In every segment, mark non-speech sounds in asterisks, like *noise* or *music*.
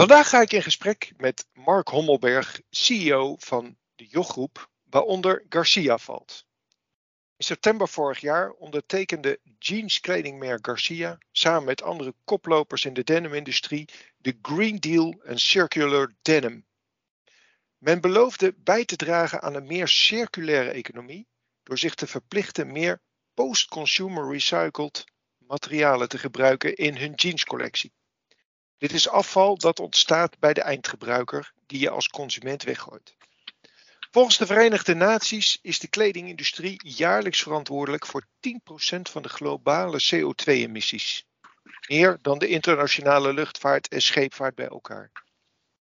Vandaag ga ik in gesprek met Mark Hommelberg, CEO van de Jochgroep, waaronder Garcia valt. In september vorig jaar ondertekende jeanskledingmerk Garcia samen met andere koplopers in de denimindustrie de Green Deal en Circular Denim. Men beloofde bij te dragen aan een meer circulaire economie door zich te verplichten meer post-consumer recycled materialen te gebruiken in hun jeanscollectie. Dit is afval dat ontstaat bij de eindgebruiker die je als consument weggooit. Volgens de Verenigde Naties is de kledingindustrie jaarlijks verantwoordelijk voor 10% van de globale CO2-emissies. Meer dan de internationale luchtvaart en scheepvaart bij elkaar.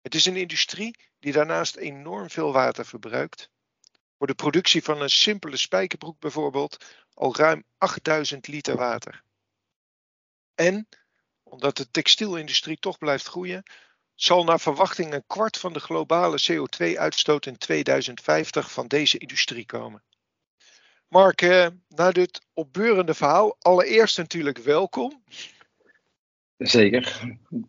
Het is een industrie die daarnaast enorm veel water verbruikt. Voor de productie van een simpele spijkerbroek bijvoorbeeld al ruim 8000 liter water. En, omdat de textielindustrie toch blijft groeien, zal naar verwachting een kwart van de globale CO2-uitstoot in 2050 van deze industrie komen. Mark, eh, na dit opbeurende verhaal, allereerst natuurlijk welkom. Zeker,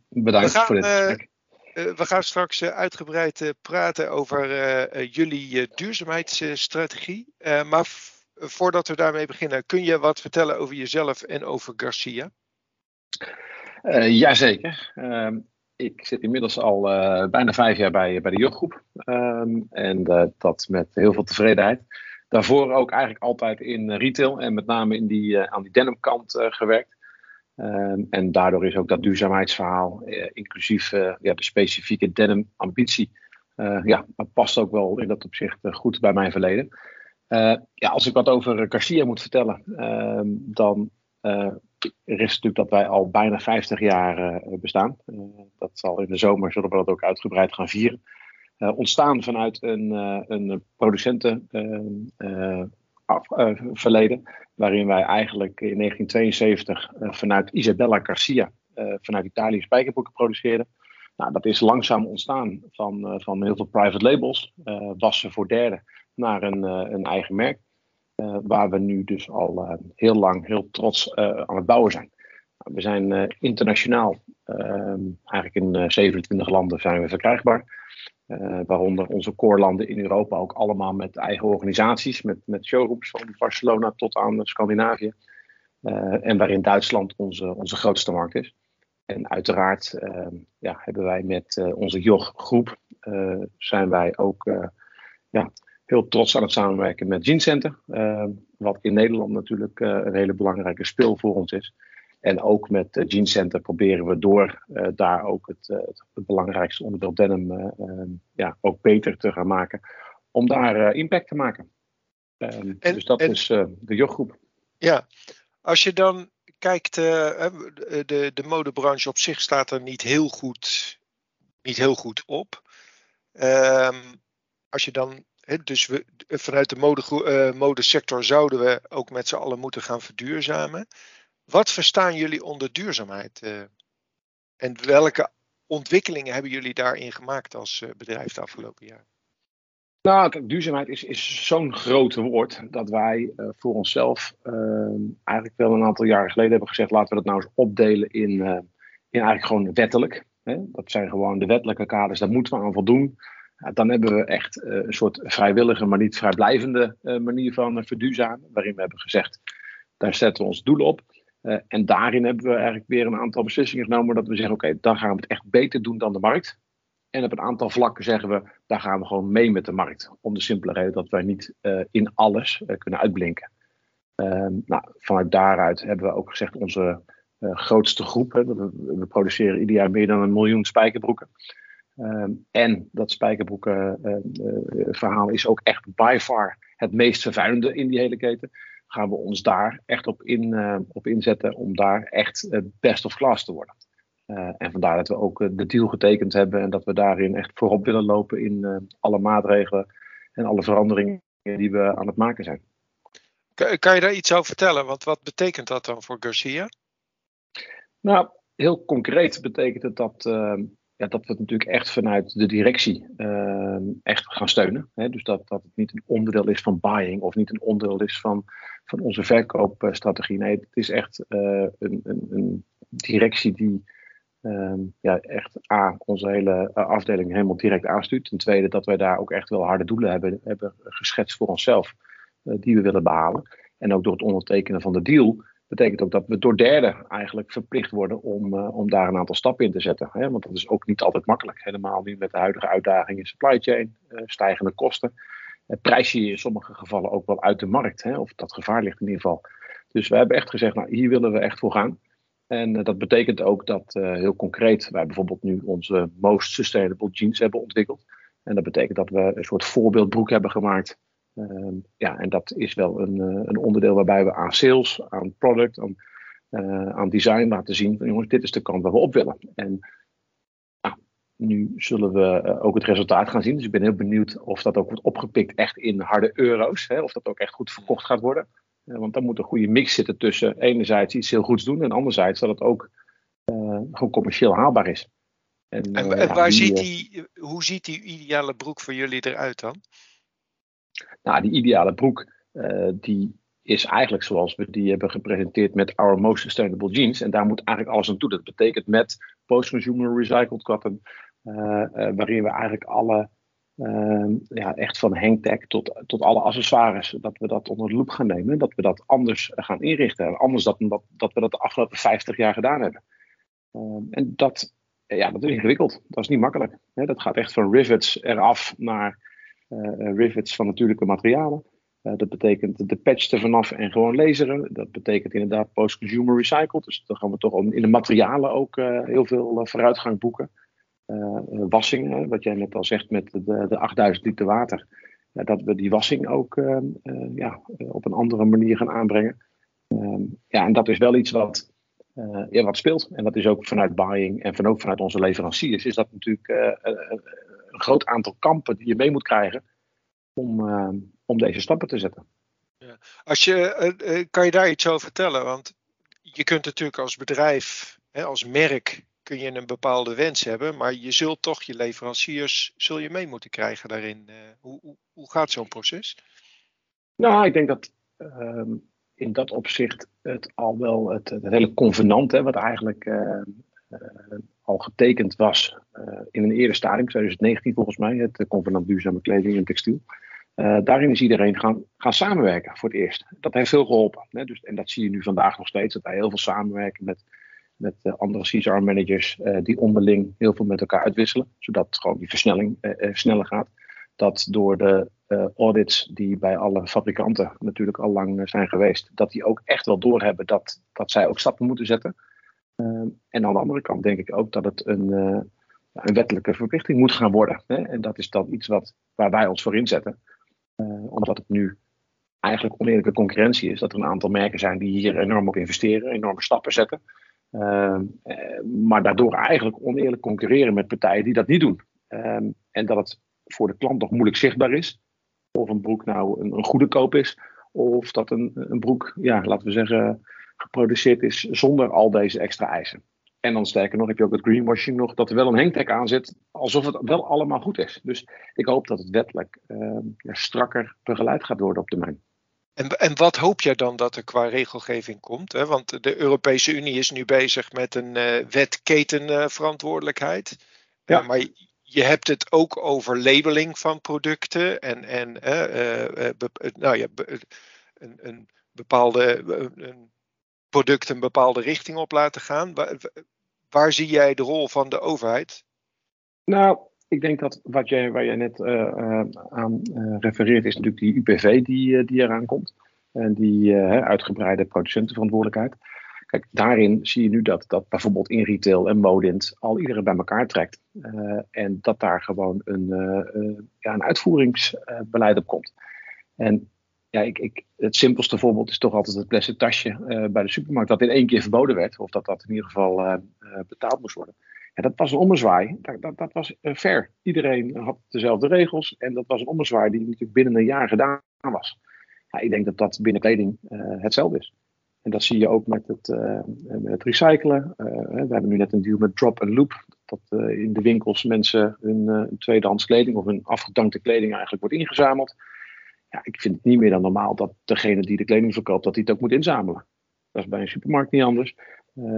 bedankt gaan, voor dit eh, gesprek. Uh, we gaan straks uh, uitgebreid uh, praten over jullie duurzaamheidsstrategie. maar voordat we daarmee beginnen, kun je wat vertellen over jezelf en over Garcia? Jazeker. Ehm, ik zit inmiddels al bijna vijf jaar bij, bij de jeugdgroep. Um, en dat met heel veel tevredenheid. Daarvoor ook eigenlijk altijd in retail en met name in die, aan die gewerkt. Um, en daardoor is ook dat duurzaamheidsverhaal, eh, inclusief uh, ja, de specifieke denim-ambitie, uh, ja, past ook wel in dat opzicht goed bij mijn verleden. ja, als ik wat over Garcia moet vertellen, ehm, dan is natuurlijk dat wij al bijna 50 jaar bestaan. dat zal in de zomer, zullen we dat ook uitgebreid gaan vieren. ontstaan vanuit een, een producentenverleden waarin wij eigenlijk in 1972 uh, eh, vanuit Isabella Garcia vanuit Italië spijkerbroeken produceerden. Nou, dat is langzaam ontstaan van, van heel veel private labels, wassen voor derden, naar een, een eigen merk. Waar we nu dus al heel lang heel trots aan het bouwen zijn. We zijn internationaal, ehm, eigenlijk in 27 landen zijn we verkrijgbaar. Waaronder onze core in Europa ook allemaal met eigen organisaties, met, met showrooms van Barcelona tot aan Scandinavië. En waarin Duitsland onze, onze grootste markt is. En uiteraard uh, ja, hebben wij met onze JOG-groep, zijn wij ook ja, heel trots aan het samenwerken met Gene Center. wat in Nederland natuurlijk een hele belangrijke speel voor ons is. En ook met Gene Center proberen we door daar ook het, het, belangrijkste onderdeel denim ehm, ja, ook beter te gaan maken. Om daar impact te maken. En, dus dat en, is de joggroep. Ja, als je dan kijkt, de, de modebranche op zich staat er niet heel goed, niet heel goed op. Um, als je dan dus we, vanuit de mode, uh, modesector zouden we ook met z'n allen moeten gaan verduurzamen. Wat verstaan jullie onder duurzaamheid? Uh, en welke ontwikkelingen hebben jullie daarin gemaakt als uh, bedrijf de afgelopen jaar? Nou, duurzaamheid is, is zo'n groot woord dat wij voor onszelf eigenlijk wel een aantal jaren geleden hebben gezegd: laten we dat nou eens opdelen in, in eigenlijk gewoon wettelijk. Hè? Dat zijn gewoon de wettelijke kaders, daar moeten we aan voldoen. Dan hebben we echt een soort vrijwillige, maar niet vrijblijvende manier van verduurzamen. Waarin we hebben gezegd: daar zetten we ons doelen op. En daarin hebben we eigenlijk weer een aantal beslissingen genomen dat we zeggen, oké, dan gaan we het echt beter doen dan de markt. En op een aantal vlakken zeggen we, daar gaan we gewoon mee met de markt. Om de simpele reden dat wij niet in alles kunnen uitblinken. Ehm, nou, vanuit daaruit hebben we ook gezegd, onze grootste groep, hè, we, we, produceren ieder jaar meer dan een miljoen spijkerbroeken. Um, en dat spijkerbroeken verhaal is ook echt by far het meest vervuilende in die hele keten gaan we ons daar echt op, in, uh, op inzetten om daar echt uh, best of class te worden. Uh, en vandaar dat we ook de deal getekend hebben en dat we daarin echt voorop willen lopen in alle maatregelen en alle veranderingen die we aan het maken zijn. Kan, kan je daar iets over vertellen? Want wat betekent dat dan voor Garcia? Nou, heel concreet betekent het dat dat we het natuurlijk echt vanuit de directie uh, echt gaan steunen. Hè? Dus dat, dat het niet een onderdeel is van buying of niet een onderdeel is van, van onze verkoopstrategie. Nee, het is echt uh, een, een, een, directie die ehm, ja, echt A, onze hele afdeling helemaal direct aanstuurt. Ten tweede dat wij daar ook echt wel harde doelen hebben, hebben geschetst voor onszelf, die we willen behalen. En ook door het ondertekenen van de deal betekent ook dat we door derden eigenlijk verplicht worden om, om daar een aantal stappen in te zetten. Hè? Want dat is ook niet altijd makkelijk. Helemaal niet met de huidige uitdagingen in supply chain, stijgende kosten. prijs je in sommige gevallen ook wel uit de markt. Hè? Of dat gevaar ligt in ieder geval. Dus we hebben echt gezegd, nou hier willen we echt voor gaan. En uh, dat betekent ook dat uh, heel concreet wij bijvoorbeeld nu onze Most Sustainable Jeans hebben ontwikkeld. En dat betekent dat we een soort voorbeeldbroek hebben gemaakt. Uh, ja, en dat is wel een, uh, een, onderdeel waarbij we aan sales, aan product, aan, aan design laten zien van jongens, dit is de kant waar we op willen. En nou, nu zullen we ook het resultaat gaan zien. Dus ik ben heel benieuwd of dat ook wordt opgepikt echt in harde euro's. Hè, of dat ook echt goed verkocht gaat worden. Want dan moet een goede mix zitten tussen enerzijds iets heel goeds doen en anderzijds dat het ook uh, gewoon commercieel haalbaar is. En, en, uh, en ja, waar die, ziet die, hoe ziet die ideale broek voor jullie eruit dan? Nou, die ideale broek uh, die is eigenlijk zoals we die hebben gepresenteerd met Our Most Sustainable Jeans. En daar moet eigenlijk alles aan toe. Dat betekent met post-consumer recycled cotton, waarin we eigenlijk alle Uh, ja, echt van hangtag tot, tot alle accessoires, dat we dat onder de loep gaan nemen. Dat we dat anders gaan inrichten. Anders dan dat, dat we dat de afgelopen 50 jaar gedaan hebben. Uh, en dat, ja, dat is ingewikkeld. Dat is niet makkelijk. Dat gaat echt van rivets eraf naar rivets van natuurlijke materialen. Eh, dat betekent de patch er vanaf en gewoon laseren. Dat betekent inderdaad post-consumer recycled. Dus dan gaan we toch in de materialen ook eh, heel veel vooruitgang boeken. Wassing, wat jij net al zegt met de, de 8000 liter water. Dat we die wassing ook ja, op een andere manier gaan aanbrengen. Ehm, ja, en dat is wel iets wat, ja, wat speelt. En dat is ook vanuit buying en van ook vanuit onze leveranciers. Is dat natuurlijk een groot aantal kampen die je mee moet krijgen om, om deze stappen te zetten. Ja. Als je, kan je daar iets over vertellen? Want je kunt natuurlijk als bedrijf, hè, als merk, kun je een bepaalde wens hebben, maar je zult toch je leveranciers zul je mee moeten krijgen daarin. Uh, hoe, hoe, hoe, gaat zo'n proces? Nou, ik denk dat uh, in dat opzicht het al wel het, het hele convenant, hè, wat eigenlijk uh, al getekend was in een eerder stadium, 2019 volgens mij, het convenant duurzame kleding en textiel. daarin is iedereen gaan, gaan samenwerken voor het eerst. Dat heeft veel geholpen. Hè? Dus, en dat zie je nu vandaag nog steeds, dat wij heel veel samenwerken met met andere CSR-managers die onderling heel veel met elkaar uitwisselen, zodat gewoon die versnelling sneller gaat. Dat door de audits die bij alle fabrikanten natuurlijk al lang zijn geweest, dat die ook echt wel doorhebben dat, dat zij ook stappen moeten zetten. Ehm, en aan de andere kant denk ik ook dat het een, een wettelijke verplichting moet gaan worden. Hè? En dat is dan iets wat, waar wij ons voor inzetten. omdat het nu eigenlijk oneerlijke concurrentie is. Dat er een aantal merken zijn die hier enorm op investeren, enorme stappen zetten. Ehm, eh, maar daardoor eigenlijk oneerlijk concurreren met partijen die dat niet doen. Ehm, en dat het voor de klant nog moeilijk zichtbaar is. Of een broek nou een, een goede koop is. Of dat een, een broek, ja, laten we zeggen, geproduceerd is zonder al deze extra eisen. En dan sterker nog heb je ook het greenwashing nog, dat er wel een hangtag aan zit, alsof het wel allemaal goed is. Dus ik hoop dat het wettelijk uh, ja, strakker begeleid gaat worden op termijn. En, en wat hoop jij dan dat er qua regelgeving komt? Hè? Want de Europese Unie is nu bezig met een uh, wet ketenverantwoordelijkheid. Ja. Uh, maar je hebt het ook over labeling van producten en, en uh, nou ja, een, een bepaalde een product een bepaalde richting op laten gaan. Waar, zie jij de rol van de overheid? Nou, ik denk dat wat jij, waar jij net uh, aan uh, refereert, is natuurlijk die UPV die, die eraan komt. En die uitgebreide producentenverantwoordelijkheid. Kijk, daarin zie je nu dat, dat bijvoorbeeld in retail en modint al iedereen bij elkaar trekt. en dat daar gewoon een, ja, een uitvoeringsbeleid op komt. En ja, ik, ik, het simpelste voorbeeld is toch altijd het plastic tasje bij de supermarkt. Dat in één keer verboden werd. Of dat dat in ieder geval betaald moest worden. Ja, dat was een ommezwaai. Dat, dat, dat was fair. Iedereen had dezelfde regels. En dat was een ommezwaai die natuurlijk binnen een jaar gedaan was. Ja, ik denk dat dat binnen kleding hetzelfde is. En dat zie je ook met het, met het recyclen. we hebben nu net een deal met Drop and Loop. Dat in de winkels mensen hun tweedehands kleding of hun afgedankte kleding eigenlijk wordt ingezameld. Ja, ik vind het niet meer dan normaal dat degene die de kleding verkoopt, dat die het ook moet inzamelen. Dat is bij een supermarkt niet anders.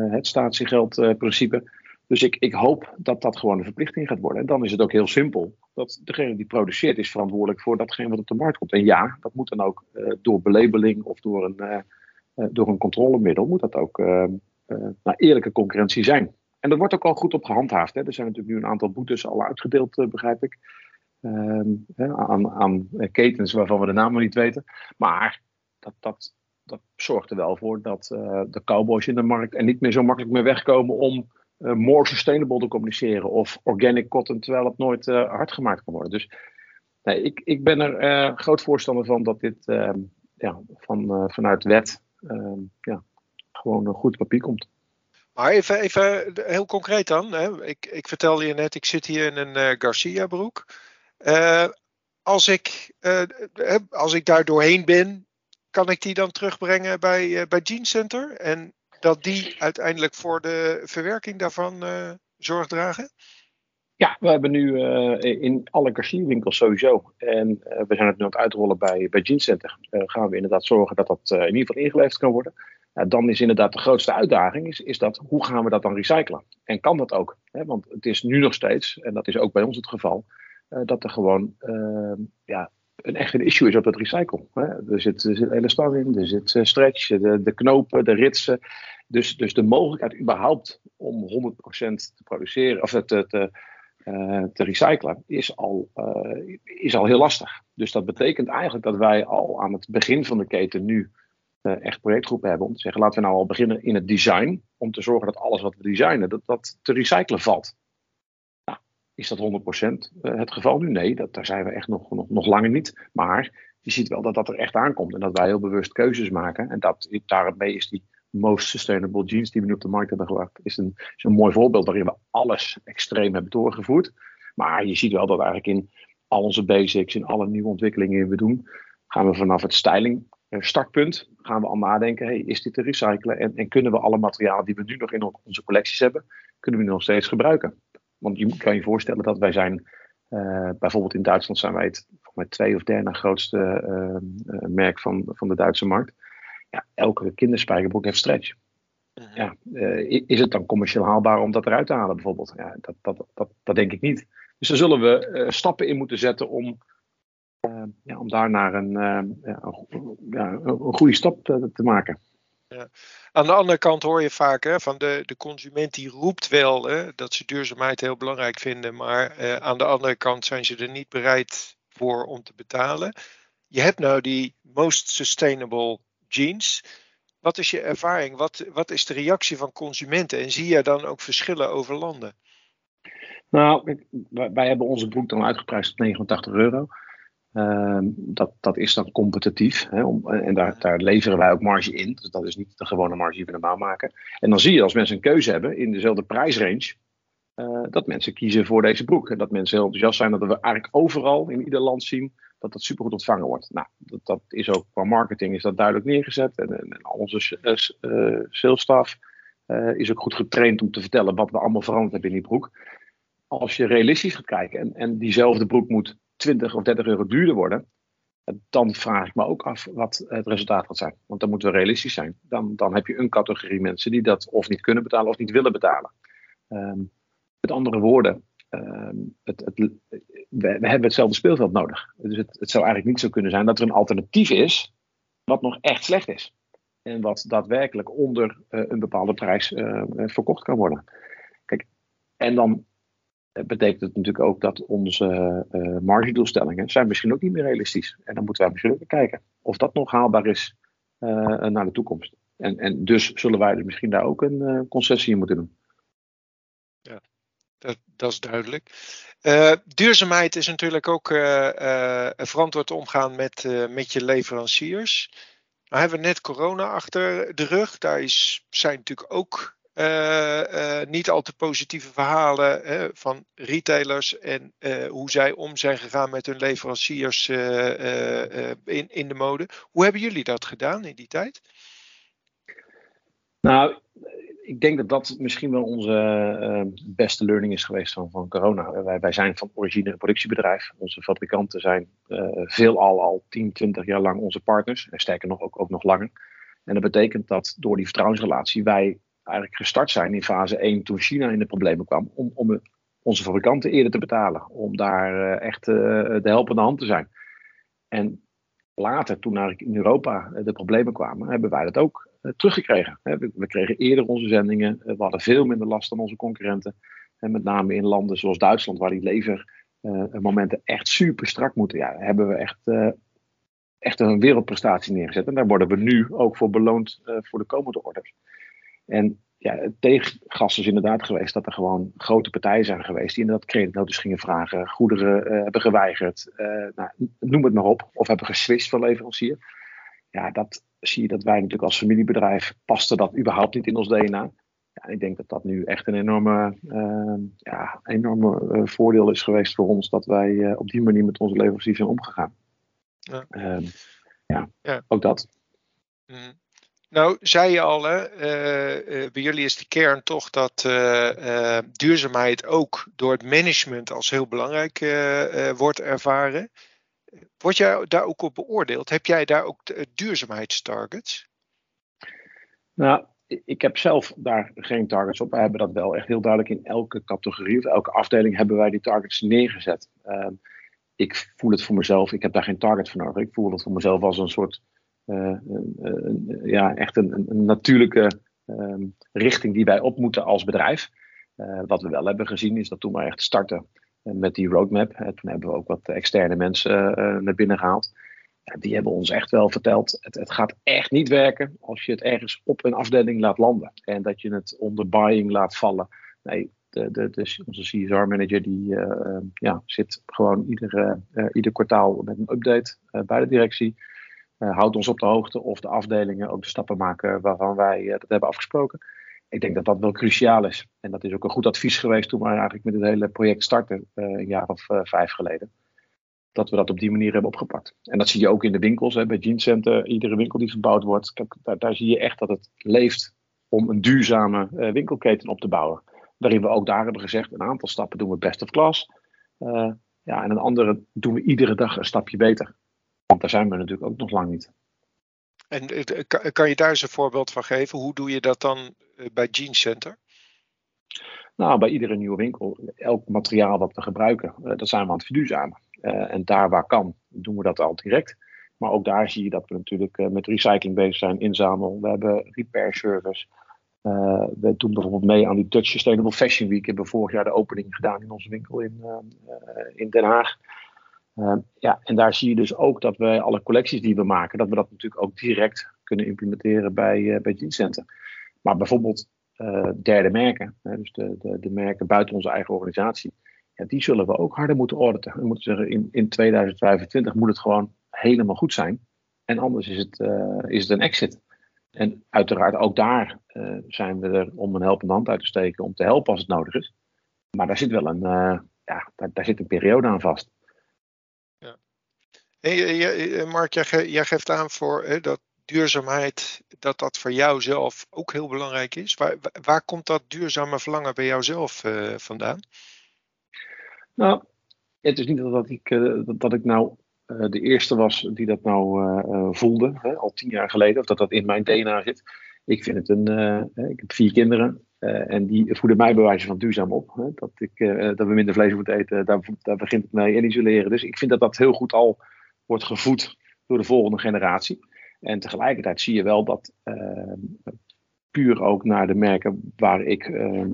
het statiegeldprincipe. Dus ik, ik hoop dat dat gewoon een verplichting gaat worden. En dan is het ook heel simpel. Dat degene die produceert is verantwoordelijk voor datgene wat op de markt komt. En ja, dat moet dan ook uh, door belabeling of door een, uh, uh, door een controlemiddel, moet dat ook naar eerlijke concurrentie zijn. En dat wordt ook al goed op gehandhaafd. Hè. Er zijn natuurlijk nu een aantal boetes al uitgedeeld, begrijp ik. Ehm, aan, aan ketens waarvan we de nog niet weten. Maar dat, dat, dat zorgt er wel voor dat de cowboys in de markt er niet meer zo makkelijk mee wegkomen om uh, more sustainable te communiceren. Of organic cotton, terwijl het nooit uh, hard gemaakt kan worden. Dus ik, ik ben er groot voorstander van dat dit ehm, ja, van, vanuit wet ehm, ja, gewoon een goed papier komt. Maar even, even heel concreet dan. Hè. Ik, ik vertelde je net, ik zit hier in een Garcia broek. Als, ik, als ik daar doorheen ben, kan ik die dan terugbrengen bij, bij Gene Center? En dat die uiteindelijk voor de verwerking daarvan zorg dragen? Ja, we hebben nu in alle winkels sowieso. En we zijn het nu aan het uitrollen bij, bij Jeans Center. gaan we inderdaad zorgen dat dat in ieder geval ingeleverd kan worden. dan is inderdaad de grootste uitdaging, is, is dat, hoe gaan we dat dan recyclen? En kan dat ook? Hè? Want het is nu nog steeds, en dat is ook bij ons het geval, dat er gewoon ja, een echt een issue is op het recycle. Hè? Er zit, er zit in, er zit stretch, de, de knopen, de ritsen. Dus, dus de mogelijkheid überhaupt om 100% te produceren of te, te, uh, te recyclen is al, is al heel lastig. Dus dat betekent eigenlijk dat wij al aan het begin van de keten nu echt projectgroepen hebben om te zeggen laten we nou al beginnen in het design om te zorgen dat alles wat we designen dat, dat te recyclen valt. Is dat 100% het geval nu? Nee, dat, daar zijn we echt nog, nog, nog langer niet. Maar je ziet wel dat dat er echt aankomt en dat wij heel bewust keuzes maken en dat, daarmee is die most sustainable jeans die we nu op de markt hebben gebracht, is een, is een mooi voorbeeld waarin we alles extreem hebben doorgevoerd. Maar je ziet wel dat eigenlijk in al onze basics, in alle nieuwe ontwikkelingen die we doen, gaan we vanaf het styling eh, gaan we al nadenken, hey, is dit te recyclen en, en kunnen we alle materialen die we nu nog in onze collecties hebben, kunnen we nog steeds gebruiken? Want je kan je voorstellen dat wij zijn, uh, bijvoorbeeld in Duitsland zijn wij het met twee of derde grootste uh, uh, merk van, van de Duitse markt ja, elke kinderspijkerbroek heeft stretch. Mhm. Ja, is het dan commercieel haalbaar om dat eruit te halen bijvoorbeeld? Ja, dat, dat, dat, dat denk ik niet. Dus daar zullen we stappen in moeten zetten om, ja, om daar naar een, ja, een goede stap te, te maken. Ja. Aan de andere kant hoor je vaak hè, van de, de consument die roept wel hè, dat ze duurzaamheid heel belangrijk vinden, maar aan de andere kant zijn ze er niet bereid voor om te betalen. Je hebt nou die most sustainable jeans. Wat is je ervaring? Wat, wat is de reactie van consumenten? En zie je dan ook verschillen over landen? Nou, wij hebben onze broek dan uitgeprijsd op 89 euro. Uh, dat, dat is dan competitief. Hè, om, en daar, daar leveren wij ook marge in. Dus dat is niet de gewone marge die we normaal maken. En dan zie je als mensen een keuze hebben in dezelfde prijsrange. Uh, dat mensen kiezen voor deze broek. En dat mensen heel enthousiast zijn dat we eigenlijk overal in ieder land zien dat dat supergoed ontvangen wordt. Nou, dat, dat is ook qua marketing is dat duidelijk neergezet. En, en, en onze uh, salesstaf uh, is ook goed getraind om te vertellen wat we allemaal veranderd hebben in die broek. Als je realistisch gaat kijken en, en diezelfde broek moet 20 of 30 euro duurder worden, dan vraag ik me ook af wat het resultaat gaat zijn. Want dan moeten we realistisch zijn. Dan, dan heb je een categorie mensen die dat of niet kunnen betalen of niet willen betalen. Um, met andere woorden, Ehm, het, het, we, hebben hetzelfde speelveld nodig. Dus het, het, zou eigenlijk niet zo kunnen zijn dat er een alternatief is wat nog echt slecht is. En wat daadwerkelijk onder uh, een bepaalde prijs uh, verkocht kan worden. Kijk, en dan betekent het natuurlijk ook dat onze uh, margedoelstellingen zijn misschien ook niet meer realistisch. En dan moeten wij misschien ook kijken of dat nog haalbaar is naar de toekomst. En, en dus zullen wij dus misschien daar ook een concessie in moeten doen. Ja, dat, dat is duidelijk. Duurzaamheid is natuurlijk ook verantwoord omgaan met, met je leveranciers. Nou hebben we net corona achter de rug. Daar is, zijn natuurlijk ook niet al te positieve verhalen van retailers en hoe zij om zijn gegaan met hun leveranciers in, in de mode. Hoe hebben jullie dat gedaan in die tijd? Nou, ik denk dat dat misschien wel onze beste learning is geweest van, van corona. Wij, wij zijn van origine een productiebedrijf. Onze fabrikanten zijn uh, veelal al 10, 20 jaar lang onze partners. En sterker nog, ook, ook nog langer. En dat betekent dat door die vertrouwensrelatie wij eigenlijk gestart zijn in fase 1 toen China in de problemen kwam. Om, om onze fabrikanten eerder te betalen. Om daar echt de helpende hand te zijn. En later, toen eigenlijk in Europa de problemen kwamen, hebben wij dat ook teruggekregen. We kregen eerder onze zendingen. We hadden veel minder last dan onze concurrenten. En met name in landen zoals Duitsland, waar die levermomenten echt super strak moeten. Ja, hebben we echt echt een wereldprestatie neergezet. En daar worden we nu ook voor beloond voor de komende orders. En ja, het tegengas is inderdaad geweest dat er gewoon grote partijen zijn geweest die inderdaad creditnotes gingen vragen, goederen uh, hebben geweigerd, uh, nou, noem het maar op, of hebben geswitcht van leverancier. Ja, dat zie je dat wij natuurlijk als familiebedrijf paste dat überhaupt niet in ons DNA. Ja, ik denk dat dat nu echt een enorme, ja, enorme voordeel is geweest voor ons dat wij op die manier met onze leveranciers zijn omgegaan. Ja. Um, ja, ja, ook dat. Mm. Nou, zei je al, hè, uh, uh, bij jullie is de kern toch dat uh, duurzaamheid ook door het management als heel belangrijk wordt ervaren. Word jij daar ook op beoordeeld? Heb jij daar ook duurzaamheidstargets? Nou, ik heb zelf daar geen targets op. We hebben dat wel echt heel duidelijk in elke categorie of elke afdeling hebben wij die targets neergezet. Ehm, ik voel het voor mezelf, ik heb daar geen target voor nodig. Ik voel het voor mezelf als een soort, ja, echt een, een natuurlijke um, richting die wij op moeten als bedrijf. Uh, wat we wel hebben gezien is dat toen we echt starten met die roadmap, toen hebben we ook wat externe mensen naar binnen gehaald. die hebben ons echt wel verteld, het, het, gaat echt niet werken als je het ergens op een afdeling laat landen. En dat je het onder buying laat vallen. Nee, de, de, onze CSR-manager die uh, ja, zit gewoon ieder, ieder kwartaal met een update bij de directie. Houdt ons op de hoogte of de afdelingen ook de stappen maken waarvan wij dat hebben afgesproken. Ik denk dat dat wel cruciaal is. En dat is ook een goed advies geweest toen we eigenlijk met het hele project starten, een jaar of vijf geleden. Dat we dat op die manier hebben opgepakt. En dat zie je ook in de winkels, hè, bij Jeans Center. Iedere winkel die verbouwd wordt, daar, daar zie je echt dat het leeft om een duurzame winkelketen op te bouwen. Waarin we ook daar hebben gezegd, een aantal stappen doen we best of class. Ja, en een andere doen we iedere dag een stapje beter. Want daar zijn we natuurlijk ook nog lang niet. En eh, kan je daar eens een voorbeeld van geven? Hoe doe je dat dan eh, bij Gene Center? Nou, bij iedere nieuwe winkel, elk materiaal dat we gebruiken, dat zijn we aan het verduurzamen. En daar waar kan, doen we dat al direct. Maar ook daar zie je dat we natuurlijk met recycling bezig zijn, inzamelen. We hebben repair service. Uh, we doen bijvoorbeeld mee aan die Dutch Sustainable Fashion Week. We hebben vorig jaar de opening gedaan in onze winkel in, uh, in Den Haag. Uh, ja, en daar zie je dus ook dat we alle collecties die we maken, dat we dat natuurlijk ook direct kunnen implementeren bij, bij dienstcenten. Maar bijvoorbeeld derde merken, dus de, de, de, merken buiten onze eigen organisatie, ja, die zullen we ook harder moeten auditen. We moeten zeggen, in, in 2025 moet het gewoon helemaal goed zijn. En anders is het, is het een exit. En uiteraard ook daar zijn we er om een helpende hand uit te steken om te helpen als het nodig is. Maar daar zit wel een, ja, daar, zit een periode aan vast. Hey, Mark, jij, geeft aan voor hè, dat duurzaamheid, dat dat voor jou zelf ook heel belangrijk is. Waar, waar komt dat duurzame verlangen bij jou zelf uh, vandaan? Nou, het is niet dat ik, dat, dat ik nou de eerste was die dat nou voelde, hè, al tien jaar geleden, of dat dat in mijn DNA zit. Ik vind het een. ik heb vier kinderen en die voeden mij bewijzen van duurzaam op. Hè, dat, ik, dat we minder vlees moeten eten, daar, daar begint het mee. En isoleren. Dus ik vind dat dat heel goed al wordt gevoed door de volgende generatie. En tegelijkertijd zie je wel dat puur ook naar de merken waar ik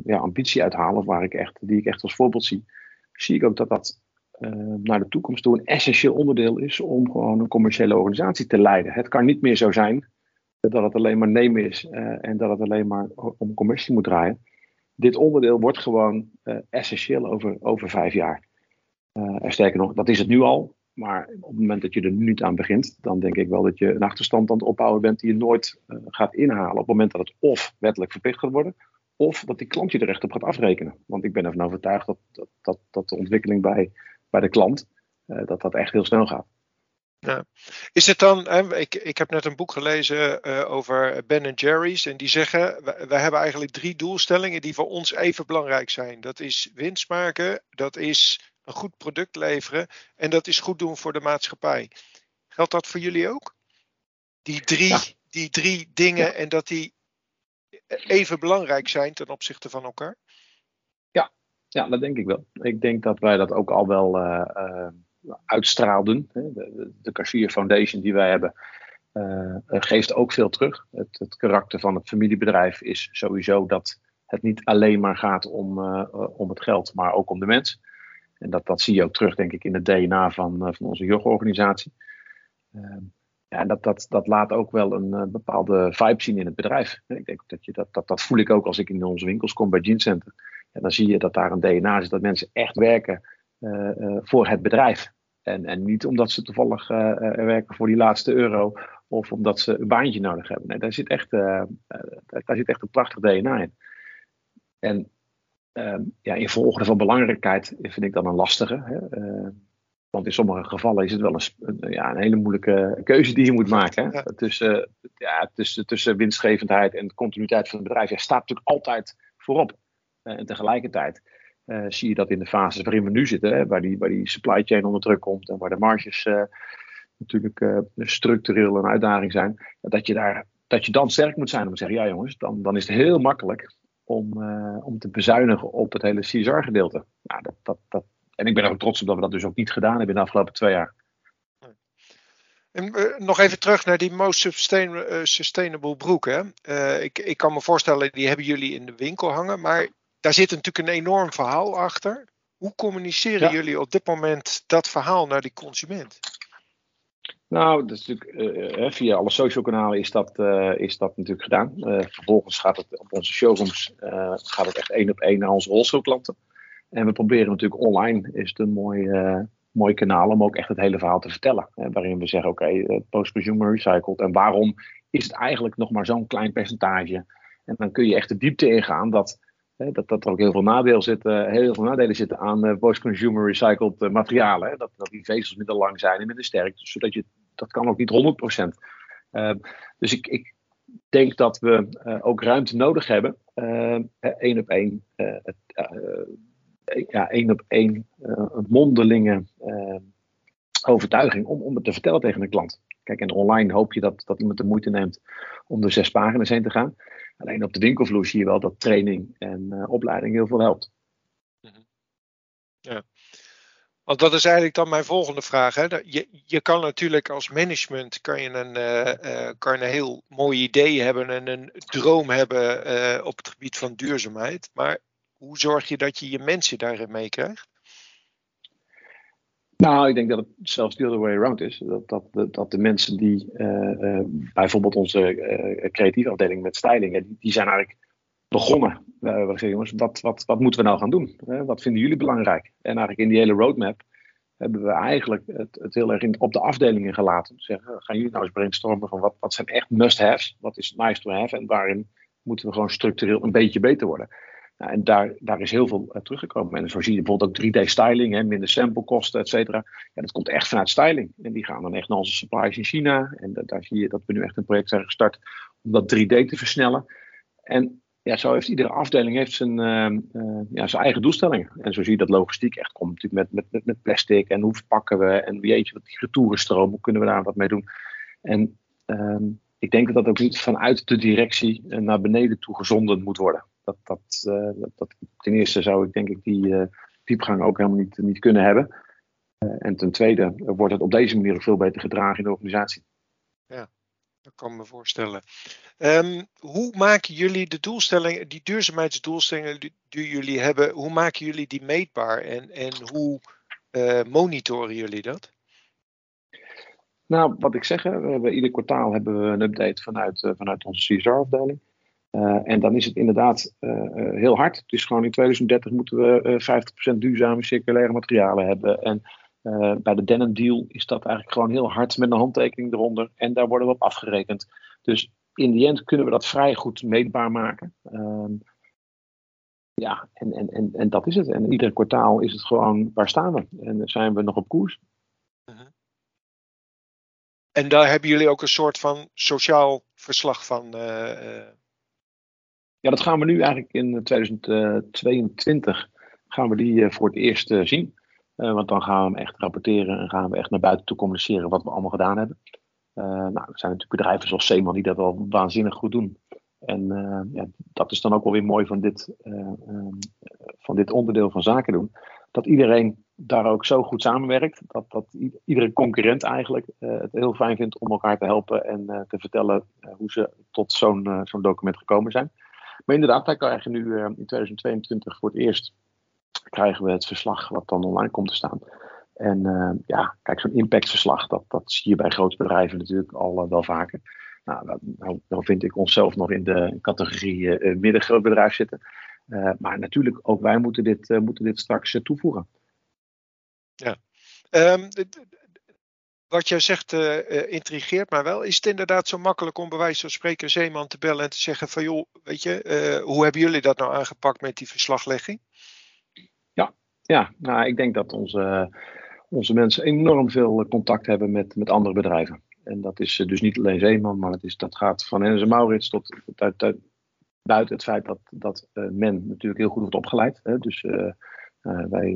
ja, ambitie uithaal, of waar ik echt, die ik echt als voorbeeld zie, zie ik ook dat dat uh, naar de toekomst toe een essentieel onderdeel is om gewoon een commerciële organisatie te leiden. Het kan niet meer zo zijn dat het alleen maar nemen is en dat het alleen maar om commercie moet draaien. Dit onderdeel wordt gewoon essentieel over, over vijf jaar. en sterker nog, dat is het nu al. Maar op het moment dat je er nu niet aan begint, dan denk ik wel dat je een achterstand aan het opbouwen bent die je nooit gaat inhalen. Op het moment dat het of wettelijk verplicht gaat worden, of dat die klant je er echt op gaat afrekenen. Want ik ben ervan overtuigd dat, dat, dat, dat de ontwikkeling bij bij de klant, uh, dat dat echt heel snel gaat. Ja. Is het dan, hè, ik, ik heb net een boek gelezen uh, over Ben Jerry's en die zeggen, we, we, hebben eigenlijk drie doelstellingen die voor ons even belangrijk zijn. Dat is winst maken, dat is een goed product leveren en dat is goed doen voor de maatschappij. Geldt dat voor jullie ook? Die drie, ja. die drie dingen ja. en dat die even belangrijk zijn ten opzichte van elkaar? Ja, ja dat denk ik wel. Ik denk dat wij dat ook al wel uitstraalden. De, de Cashier Foundation die wij hebben, uh, geeft ook veel terug. Het, het, karakter van het familiebedrijf is sowieso dat het niet alleen maar gaat om, uh, om het geld, maar ook om de mens. En dat, dat zie je ook terug, denk ik, in het DNA van, van onze yoga-organisatie. Ehm, ja, dat, dat, dat laat ook wel een bepaalde vibe zien in het bedrijf. Ik denk dat, je dat, dat, dat voel ik ook als ik in onze winkels kom bij Gene Center. En dan zie je dat daar een DNA zit, dat mensen echt werken voor het bedrijf. En, en niet omdat ze toevallig werken voor die laatste euro of omdat ze een baantje nodig hebben. Nee, daar zit echt, daar zit echt een prachtig DNA in. En ja, in volgorde van belangrijkheid vind ik dat een lastige. Hè? want in sommige gevallen is het wel een, ja, een hele moeilijke keuze die je moet maken. Hè? Tussen, ja, tussen, tussen winstgevendheid en continuïteit van het bedrijf. Ja, staat natuurlijk altijd voorop. en tegelijkertijd uh, zie je dat in de fases waarin we nu zitten, hè, waar, die, waar die supply chain onder druk komt en waar de marges uh, natuurlijk uh, structureel een uitdaging zijn, dat je, daar, dat je dan sterk moet zijn om te zeggen, ja jongens, dan, dan is het heel makkelijk om, om te bezuinigen op het hele CSR-gedeelte. Nou, dat, dat, dat, en ik ben er ook trots op dat we dat dus ook niet gedaan hebben in de afgelopen twee jaar. En, nog even terug naar die most sustainable broek. Hè? ik, ik kan me voorstellen, die hebben jullie in de winkel hangen. Maar daar zit natuurlijk een enorm verhaal achter. Hoe communiceren jullie op dit moment dat verhaal naar die consument? Nou, dat is natuurlijk, uh, via alle social kanalen is dat, uh, is dat natuurlijk gedaan. Vervolgens gaat het op onze showrooms gaat het echt één op één naar onze wholesale klanten. En we proberen natuurlijk online, is het een mooi, mooi kanaal om ook echt het hele verhaal te vertellen. Hè, waarin we zeggen, oké, post-consumer recycled. En waarom is het eigenlijk nog maar zo'n klein percentage? En dan kun je echt de diepte ingaan dat dat, dat er ook heel veel, nadelen zitten, heel veel nadelen zitten aan post-consumer recycled materialen. Hè? Dat, dat die vezels minder lang zijn en minder sterk. Zodat je, dat kan ook niet 100%. Uh, dus ik, ik denk dat we uh, ook ruimte nodig hebben. één op één. ja, één op één mondelinge overtuiging om, om het te vertellen tegen een klant. Kijk, en online hoop je dat, dat iemand de moeite neemt om er zes pagina's heen te gaan. Alleen op de winkelvloer zie je wel dat training en opleiding heel veel helpt. Mhm. Ja. Want dat is eigenlijk dan mijn volgende vraag. Hè? Je, je kan natuurlijk als management kan je een, uh, uh, kan heel mooi idee hebben en een droom hebben op het gebied van duurzaamheid. Maar hoe zorg je dat je je mensen daarin meekrijgt? Nou, ik denk dat het zelfs the other way around is. Dat, dat, dat de mensen die bijvoorbeeld onze creatieve afdeling met styling, die, die zijn eigenlijk begonnen. We zeggen, jongens, wat, wat, wat moeten we nou gaan doen? wat vinden jullie belangrijk? En eigenlijk in die hele roadmap hebben we eigenlijk het, het heel erg op de afdelingen gelaten. Zeggen, gaan jullie nou eens brainstormen van wat, wat zijn echt must-haves? Wat is nice to have? En waarin moeten we gewoon structureel een beetje beter worden? Nou, en daar, daar is heel veel uh, teruggekomen. En zo zie je bijvoorbeeld ook 3D-styling, hè, minder samplekosten, et cetera. Ja, dat komt echt vanuit styling. En die gaan dan echt naar onze suppliers in China. En daar zie je dat we nu echt een project zijn gestart om dat 3D te versnellen. En ja, zo heeft iedere afdeling heeft zijn, uh, uh, ja, zijn eigen doelstellingen. En zo zie je dat logistiek echt komt natuurlijk met, met, met plastic. En hoe verpakken we? En weet je wat die retourenstroom, hoe kunnen we daar wat mee doen? En ehm, ik denk dat dat ook niet vanuit de directie naar beneden toe gezonden moet worden dat, dat, uh, dat, ten eerste zou ik denk ik die diepgang ook helemaal niet, niet kunnen hebben. En ten tweede wordt het op deze manier veel beter gedragen in de organisatie. Ja, dat kan me voorstellen. Um, hoe maken jullie de doelstellingen, die duurzaamheidsdoelstellingen die jullie hebben, hoe maken jullie die meetbaar en, en hoe monitoren jullie dat? Nou, wat ik zeg, we hebben, ieder kwartaal hebben we een update vanuit, vanuit onze CSR-afdeling. Uh, en dan is het inderdaad heel hard. Het is gewoon in 2030 moeten we 50% duurzame circulaire materialen hebben. En bij de denim deal is dat eigenlijk gewoon heel hard met een handtekening eronder. En daar worden we op afgerekend. Dus in die end kunnen we dat vrij goed meetbaar maken. Ehm, ja, en, en, en, en dat is het. En ieder kwartaal is het gewoon, waar staan we? En zijn we nog op koers? Mhm. En daar hebben jullie ook een soort van sociaal verslag van ja, dat gaan we nu eigenlijk in 2022 gaan we die eh, voor het eerst eh, zien. Eh, want dan gaan we hem echt rapporteren en gaan we echt naar buiten toe communiceren wat we allemaal gedaan hebben. Nou, er zijn natuurlijk bedrijven zoals Seeman die dat al waanzinnig goed doen. En ja, dat is dan ook wel weer mooi van dit, ehm, van dit onderdeel van zaken doen. Dat iedereen daar ook zo goed samenwerkt. Dat, dat iedere concurrent eigenlijk het heel fijn vindt om elkaar te helpen en te vertellen hoe ze tot zo'n document gekomen zijn. Maar inderdaad, wij krijgen nu in 2022 voor het eerst krijgen we het verslag wat dan online komt te staan. En uh, ja, kijk, zo'n impactverslag, dat, dat zie je bij grote bedrijven natuurlijk al uh, wel vaker. Nou, dan vind ik onszelf nog in de categorie uh, middengroot bedrijf zitten. maar natuurlijk, ook wij moeten dit, moeten dit straks toevoegen. Ja. Um, wat jij zegt intrigeert mij wel. Is het inderdaad zo makkelijk om bij wijze van spreken Zeeman te bellen en te zeggen van joh, weet je, hoe hebben jullie dat nou aangepakt met die verslaglegging? Ja, ja nou, ik denk dat onze onze mensen enorm veel contact hebben met, met andere bedrijven. En dat is eh, dus niet alleen Zeeman, maar het is, dat gaat van Hennis Maurits tot, tot, buiten het feit dat, dat uh, men natuurlijk heel goed wordt opgeleid. Hè. Dus wij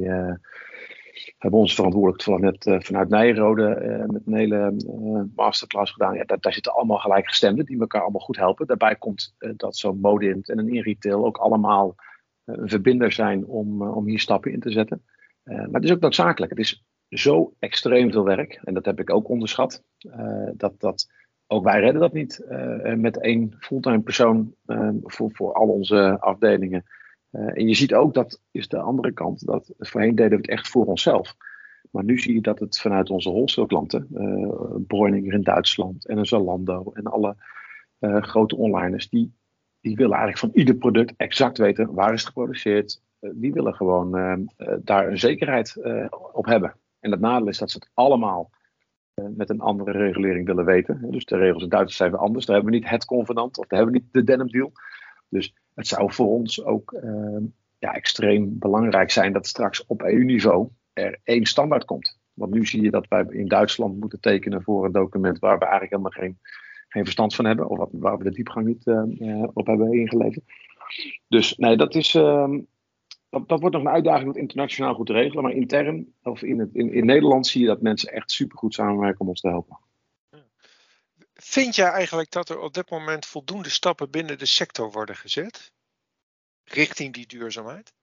hebben ons verantwoordelijk vanaf net vanuit Nijrode met een hele masterclass gedaan. Ja, daar, daar, zitten allemaal gelijkgestemden die elkaar allemaal goed helpen. Daarbij komt dat zo'n Modint en een InRetail ook allemaal een verbinder zijn om, om hier stappen in te zetten. maar het is ook noodzakelijk. Het is zo extreem veel werk. En dat heb ik ook onderschat. Uh, dat, dat, ook wij redden dat niet uh, met één fulltime persoon uh, voor, voor al onze afdelingen. en je ziet ook, dat is de andere kant, dat voorheen deden we het echt voor onszelf. Maar nu zie je dat het vanuit onze wholesale klanten, Breuninger in Duitsland en een Zalando en alle grote onliners, die, die willen eigenlijk van ieder product exact weten waar is geproduceerd. die willen gewoon daar een zekerheid op hebben. En het nadeel is dat ze het allemaal uh, met een andere regulering willen weten. Dus de regels in Duitsland zijn weer anders. Daar hebben we niet het convenant of daar hebben we niet de denim deal. Dus het zou voor ons ook uh, ja, extreem belangrijk zijn dat straks op EU-niveau er één standaard komt. Want nu zie je dat wij in Duitsland moeten tekenen voor een document waar we eigenlijk helemaal geen, geen verstand van hebben. Of waar we de diepgang niet uh, op hebben ingeleverd. Dus nee, dat is, ehm, dat, dat wordt nog een uitdaging om het internationaal goed te regelen. Maar intern, of in, het, in, in Nederland, zie je dat mensen echt supergoed samenwerken om ons te helpen. Vind jij eigenlijk dat er op dit moment voldoende stappen binnen de sector worden gezet? Richting die duurzaamheid?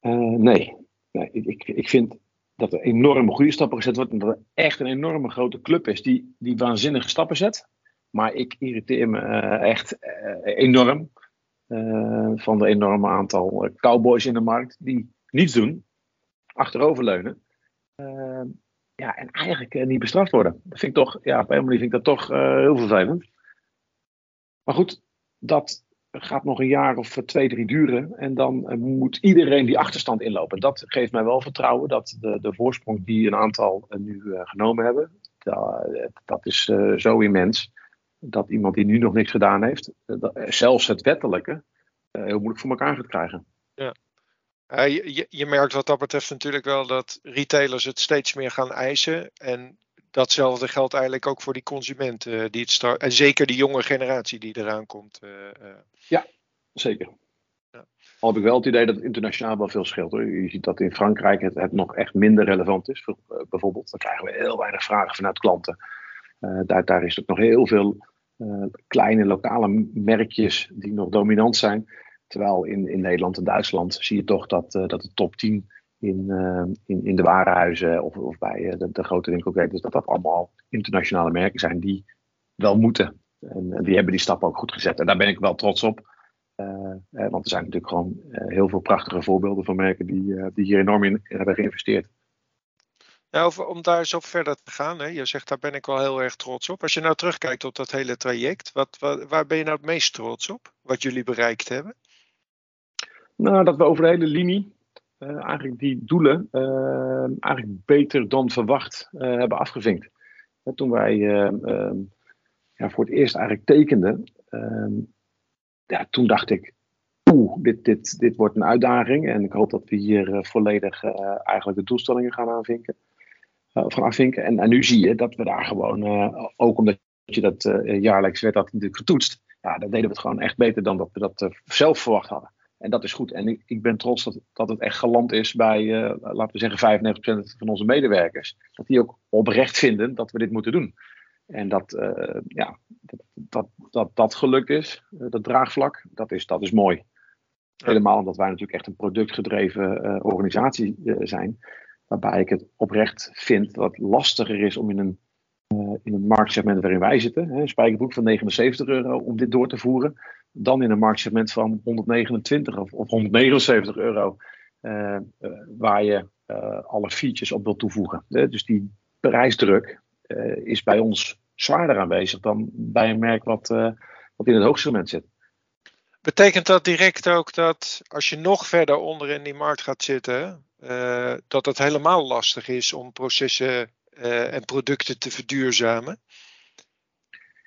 Uh, nee. nee ik, ik, ik vind dat er enorme goede stappen gezet worden. En dat er echt een enorme grote club is die, die waanzinnige stappen zet. Maar ik irriteer me uh, echt uh, enorm van de enorme aantal eh, cowboys in de markt die niets doen, achteroverleunen. Uh, ja, en eigenlijk niet bestraft worden. Dat vind ik toch, ja, op een manier vind ik dat toch heel vervelend. Maar goed, dat gaat nog een jaar of twee, drie duren. En dan moet iedereen die achterstand inlopen. Dat geeft mij wel vertrouwen dat de, de voorsprong die een aantal nu genomen hebben, dat, dat is zo immens dat iemand die nu nog niks gedaan heeft, eh, eh, zelfs het wettelijke, eh, heel moeilijk voor elkaar gaat krijgen. Ja. Uh, je, je, merkt wat dat betreft natuurlijk wel dat retailers het steeds meer gaan eisen. En datzelfde geldt eigenlijk ook voor die consumenten. die het start, en zeker die jonge generatie die eraan komt. Ja, zeker. Ja. Al heb ik wel het idee dat het internationaal wel veel scheelt. Hoor. Je ziet dat in Frankrijk het, het nog echt minder relevant is. bijvoorbeeld, dan krijgen we heel weinig vragen vanuit klanten. Daar, daar is ook nog heel veel uh, kleine lokale merkjes die nog dominant zijn. Terwijl in, in Nederland en Duitsland zie je toch dat, uh, dat de top 10 in, in, in de warenhuizen of, of bij de, de, grote winkelketens, dat dat allemaal internationale merken zijn die wel moeten. En, en die hebben die stap ook goed gezet. En daar ben ik wel trots op. want er zijn natuurlijk gewoon heel veel prachtige voorbeelden van merken die, die hier enorm in hebben geïnvesteerd. Nou, om daar op verder te gaan, hè, je zegt daar ben ik wel heel erg trots op. Als je nou terugkijkt op dat hele traject, wat, waar ben je nou het meest trots op? Wat jullie bereikt hebben? Nou, dat we over de hele linie uh, eigenlijk die doelen uh, eigenlijk beter dan verwacht uh, hebben afgevinkt. toen wij ehm, ja, voor het eerst eigenlijk tekenden, ehm, ja, toen dacht ik, oeh, dit, dit, dit wordt een uitdaging. En ik hoop dat we hier volledig eigenlijk de doelstellingen gaan aanvinken. Eh, van afvinken. En, en, nu zie je dat we daar gewoon, eh, ook omdat je dat eh, jaarlijks werd dat natuurlijk getoetst, ja, dan deden we het gewoon echt beter dan dat we dat zelf verwacht hadden. En dat is goed. En ik, ik ben trots dat, dat het echt geland is bij, laten we zeggen, 95% van onze medewerkers. Dat die ook oprecht vinden dat we dit moeten doen. En dat, uh, ja, dat, dat, dat, dat gelukt is, dat draagvlak, dat is, dat is mooi. Helemaal omdat wij natuurlijk echt een productgedreven organisatie zijn. Waarbij ik het oprecht vind dat het lastiger is om in een, in een marktsegment waarin wij zitten, een spijkerbroek van 79 euro, om dit door te voeren. Dan in een marktsegment van 129 of, of 179 euro. waar je alle features op wil toevoegen. Dus die prijsdruk is bij ons zwaarder aanwezig dan bij een merk wat, wat in het hoogsegment zit. Betekent dat direct ook dat als je nog verder onder in die markt gaat zitten, uh, dat het helemaal lastig is om processen en producten te verduurzamen?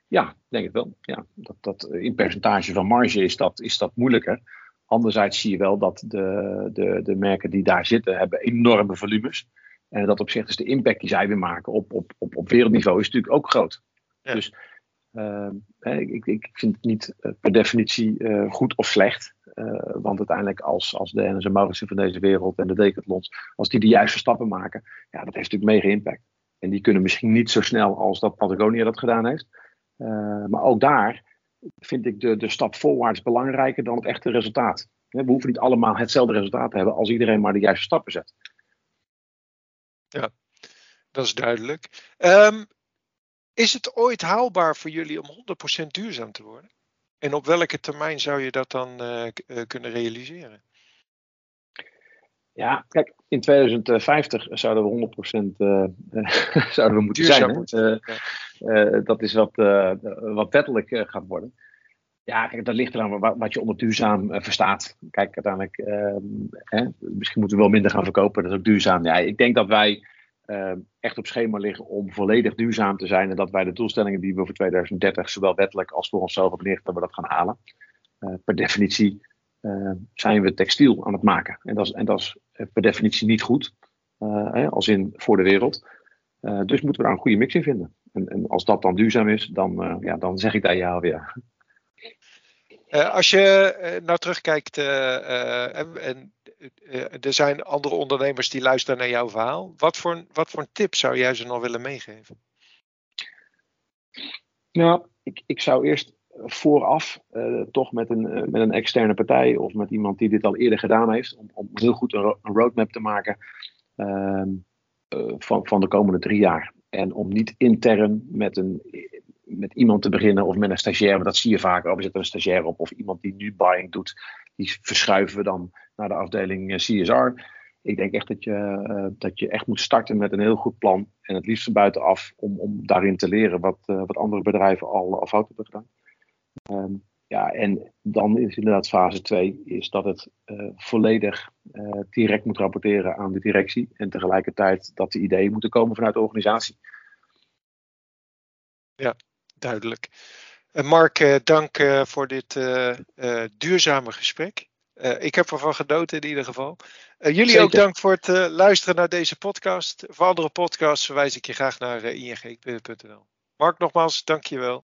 Ja, denk ik wel. Ja, dat, dat, in percentage van marge is dat, is dat moeilijker. Anderzijds zie je wel dat de, de, de merken die daar zitten, hebben enorme volumes. En dat opzicht is de impact die zij weer maken op, op, op, op wereldniveau is natuurlijk ook groot. Dus ik, ik vind het niet eh, per definitie uh, goed of slecht. Uh, want uiteindelijk als, als de Ennis en van deze wereld en de Decathlons, als die de juiste stappen maken, ja, dat heeft natuurlijk mega impact. En die kunnen misschien niet zo snel als dat Patagonia dat gedaan heeft. maar ook daar vind ik de, de stap voorwaarts belangrijker dan het echte resultaat. We hoeven niet allemaal hetzelfde resultaat te hebben als iedereen maar de juiste stappen zet. Ja, dat is duidelijk. Um, is het ooit haalbaar voor jullie om 100% duurzaam te worden? En op welke termijn zou je dat dan uh, kunnen realiseren? Ja, kijk, in 2050 zouden we 100% uh, *laughs* zouden we moeten Duurzaam zijn. Uh, dat is wat, wat wettelijk gaat worden. Ja, kijk, dat ligt eraan wat, wat je onder duurzaam verstaat. Kijk, uiteindelijk, ehm, hè, misschien moeten we wel minder gaan verkopen, dat is ook duurzaam. Ja, ik denk dat wij uh, echt op schema liggen om volledig duurzaam te zijn. En dat wij de doelstellingen die we voor 2030, zowel wettelijk als voor onszelf hebben neergezet, dat we dat gaan halen. Uh, per definitie uh, zijn we textiel aan het maken. En dat is, en dat is per definitie niet goed, hè, als in voor de wereld. dus moeten we daar een goede mix in vinden. En, en als dat dan duurzaam is, dan, ja, dan zeg ik daar ja weer. Uh, als je nou terugkijkt en er zijn andere ondernemers die luisteren naar jouw verhaal. Wat voor, wat voor een tip zou jij ze nog willen meegeven? Nou, ik, ik zou eerst vooraf toch met een, met een externe partij of met iemand die dit al eerder gedaan heeft, om, om heel goed een, een roadmap te maken ehm, van, van de komende drie jaar. En om niet intern met een met iemand te beginnen of met een stagiair. Want dat zie je vaker. Oh, we zetten een stagiair op. Of iemand die nu buying doet. Die verschuiven we dan naar de afdeling eh, CSR. Ik denk echt dat je, uh, dat je echt moet starten met een heel goed plan. En het liefst van buitenaf om, om daarin te leren wat, uh, wat andere bedrijven al, al fout hebben gedaan. Um, ja, en dan is inderdaad fase 2 is dat het volledig direct moet rapporteren aan de directie. En tegelijkertijd dat de ideeën moeten komen vanuit de organisatie. Ja, duidelijk. Uh, Mark, uh, dank uh, voor dit duurzame gesprek. ik heb ervan genoten in ieder geval. jullie Zeker. ook dank voor het luisteren naar deze podcast. Voor andere podcasts verwijs ik je graag naar ing.nl. Mark, nogmaals, dank je wel.